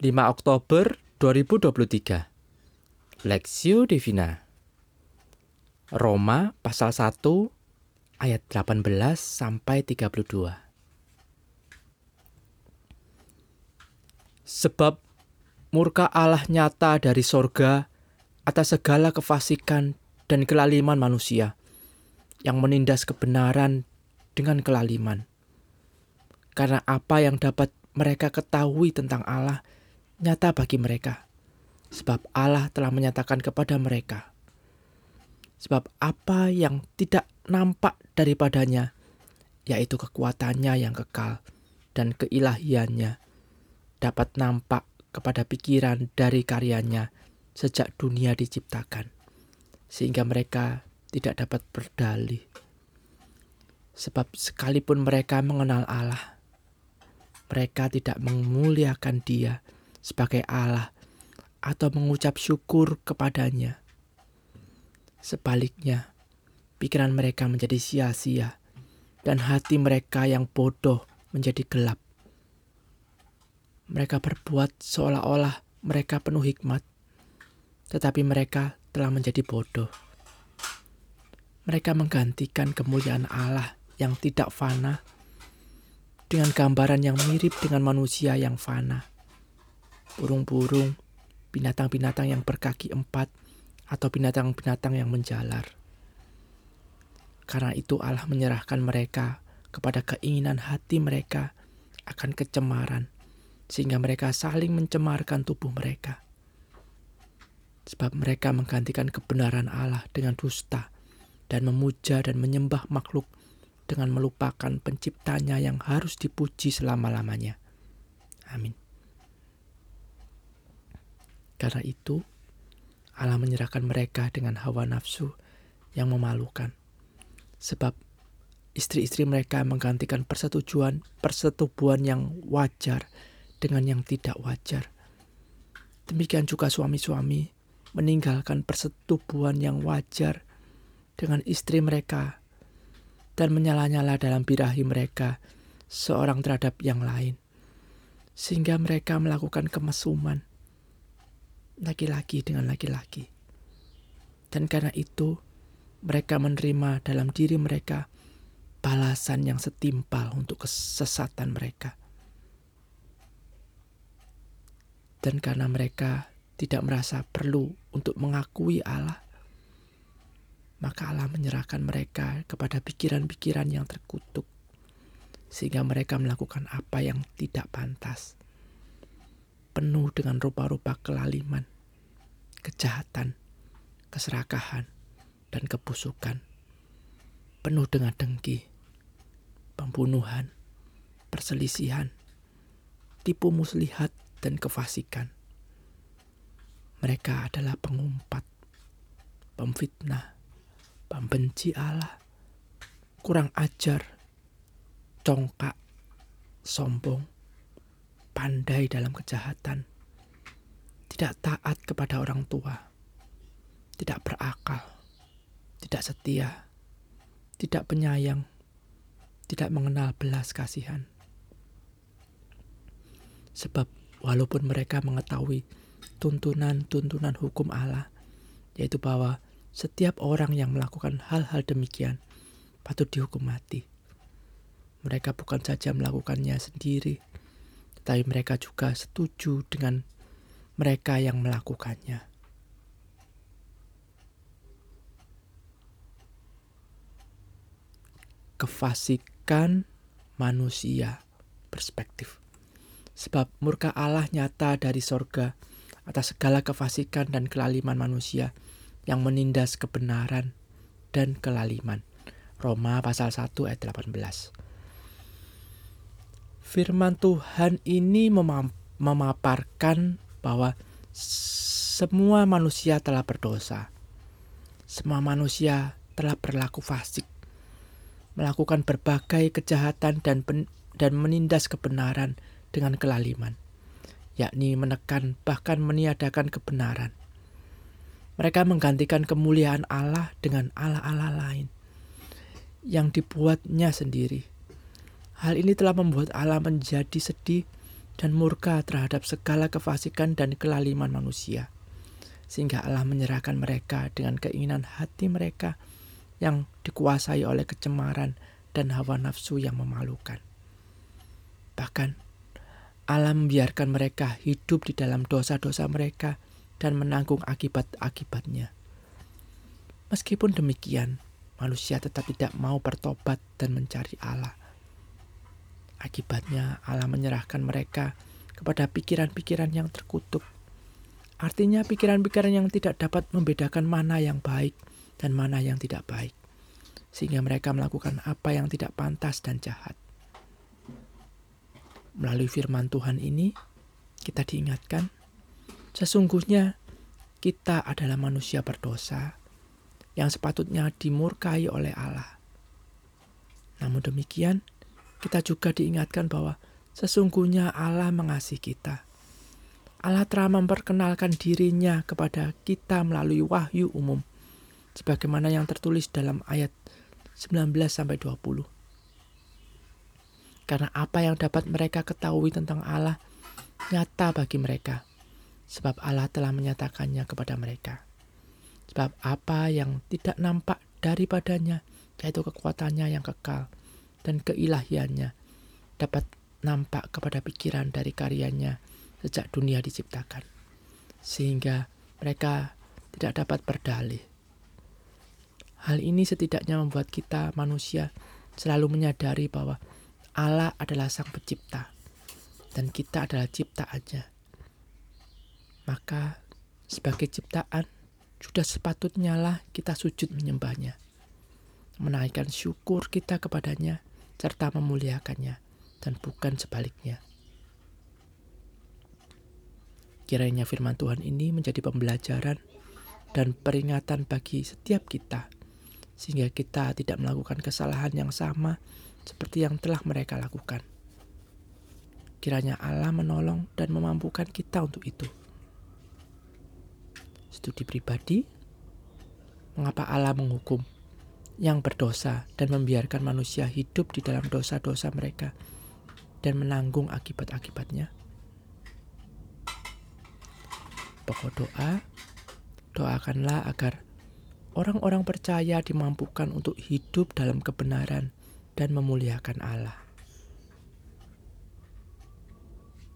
5 Oktober 2023 Lexio Divina. Roma pasal 1 ayat 18 sampai 32 Sebab murka Allah nyata dari sorga atas segala kefasikan dan kelaliman manusia yang menindas kebenaran dengan kelaliman. Karena apa yang dapat mereka ketahui tentang Allah nyata bagi mereka, sebab Allah telah menyatakan kepada mereka. Sebab apa yang tidak nampak daripadanya, yaitu kekuatannya yang kekal dan keilahiannya, dapat nampak kepada pikiran dari karyanya sejak dunia diciptakan, sehingga mereka tidak dapat berdalih. Sebab sekalipun mereka mengenal Allah, mereka tidak memuliakan Dia sebagai Allah atau mengucap syukur kepadanya. Sebaliknya, pikiran mereka menjadi sia-sia dan hati mereka yang bodoh menjadi gelap. Mereka berbuat seolah-olah mereka penuh hikmat, tetapi mereka telah menjadi bodoh. Mereka menggantikan kemuliaan Allah yang tidak fana dengan gambaran yang mirip dengan manusia yang fana burung-burung, binatang-binatang yang berkaki empat, atau binatang-binatang yang menjalar. Karena itu Allah menyerahkan mereka kepada keinginan hati mereka akan kecemaran, sehingga mereka saling mencemarkan tubuh mereka. Sebab mereka menggantikan kebenaran Allah dengan dusta dan memuja dan menyembah makhluk dengan melupakan penciptanya yang harus dipuji selama-lamanya. Amin. Karena itu, Allah menyerahkan mereka dengan hawa nafsu yang memalukan. Sebab istri-istri mereka menggantikan persetujuan persetubuhan yang wajar dengan yang tidak wajar. Demikian juga suami-suami meninggalkan persetubuhan yang wajar dengan istri mereka dan menyala-nyala dalam birahi mereka seorang terhadap yang lain. Sehingga mereka melakukan kemesuman laki-laki dengan laki-laki. Dan karena itu, mereka menerima dalam diri mereka balasan yang setimpal untuk kesesatan mereka. Dan karena mereka tidak merasa perlu untuk mengakui Allah, maka Allah menyerahkan mereka kepada pikiran-pikiran yang terkutuk, sehingga mereka melakukan apa yang tidak pantas penuh dengan rupa-rupa kelaliman, kejahatan, keserakahan, dan kebusukan. Penuh dengan dengki, pembunuhan, perselisihan, tipu muslihat, dan kefasikan. Mereka adalah pengumpat, pemfitnah, pembenci Allah, kurang ajar, congkak, sombong, pandai dalam kejahatan, tidak taat kepada orang tua, tidak berakal, tidak setia, tidak penyayang, tidak mengenal belas kasihan. Sebab walaupun mereka mengetahui tuntunan-tuntunan hukum Allah, yaitu bahwa setiap orang yang melakukan hal-hal demikian patut dihukum mati. Mereka bukan saja melakukannya sendiri, tapi mereka juga setuju dengan mereka yang melakukannya. Kefasikan manusia perspektif. Sebab murka Allah nyata dari sorga atas segala kefasikan dan kelaliman manusia yang menindas kebenaran dan kelaliman. Roma pasal 1 ayat 18 firman Tuhan ini memaparkan bahwa semua manusia telah berdosa. Semua manusia telah berlaku fasik, melakukan berbagai kejahatan dan dan menindas kebenaran dengan kelaliman, yakni menekan bahkan meniadakan kebenaran. Mereka menggantikan kemuliaan Allah dengan Allah-Allah lain yang dibuatnya sendiri Hal ini telah membuat Allah menjadi sedih dan murka terhadap segala kefasikan dan kelaliman manusia. Sehingga Allah menyerahkan mereka dengan keinginan hati mereka yang dikuasai oleh kecemaran dan hawa nafsu yang memalukan. Bahkan Allah membiarkan mereka hidup di dalam dosa-dosa mereka dan menanggung akibat-akibatnya. Meskipun demikian, manusia tetap tidak mau bertobat dan mencari Allah. Akibatnya Allah menyerahkan mereka kepada pikiran-pikiran yang terkutuk. Artinya pikiran-pikiran yang tidak dapat membedakan mana yang baik dan mana yang tidak baik. Sehingga mereka melakukan apa yang tidak pantas dan jahat. Melalui firman Tuhan ini, kita diingatkan, sesungguhnya kita adalah manusia berdosa yang sepatutnya dimurkai oleh Allah. Namun demikian, kita juga diingatkan bahwa sesungguhnya Allah mengasihi kita. Allah telah memperkenalkan dirinya kepada kita melalui wahyu umum, sebagaimana yang tertulis dalam ayat 19 sampai 20. Karena apa yang dapat mereka ketahui tentang Allah nyata bagi mereka, sebab Allah telah menyatakannya kepada mereka. Sebab apa yang tidak nampak daripadanya, yaitu kekuatannya yang kekal, dan keilahiannya dapat nampak kepada pikiran dari karyanya sejak dunia diciptakan. Sehingga mereka tidak dapat berdalih. Hal ini setidaknya membuat kita manusia selalu menyadari bahwa Allah adalah sang pencipta dan kita adalah ciptaannya. Maka sebagai ciptaan sudah sepatutnya lah kita sujud menyembahnya. Menaikkan syukur kita kepadanya serta memuliakannya, dan bukan sebaliknya. Kiranya firman Tuhan ini menjadi pembelajaran dan peringatan bagi setiap kita, sehingga kita tidak melakukan kesalahan yang sama seperti yang telah mereka lakukan. Kiranya Allah menolong dan memampukan kita untuk itu. Studi pribadi, mengapa Allah menghukum yang berdosa dan membiarkan manusia hidup di dalam dosa-dosa mereka dan menanggung akibat-akibatnya. Pokok doa, doakanlah agar orang-orang percaya dimampukan untuk hidup dalam kebenaran dan memuliakan Allah.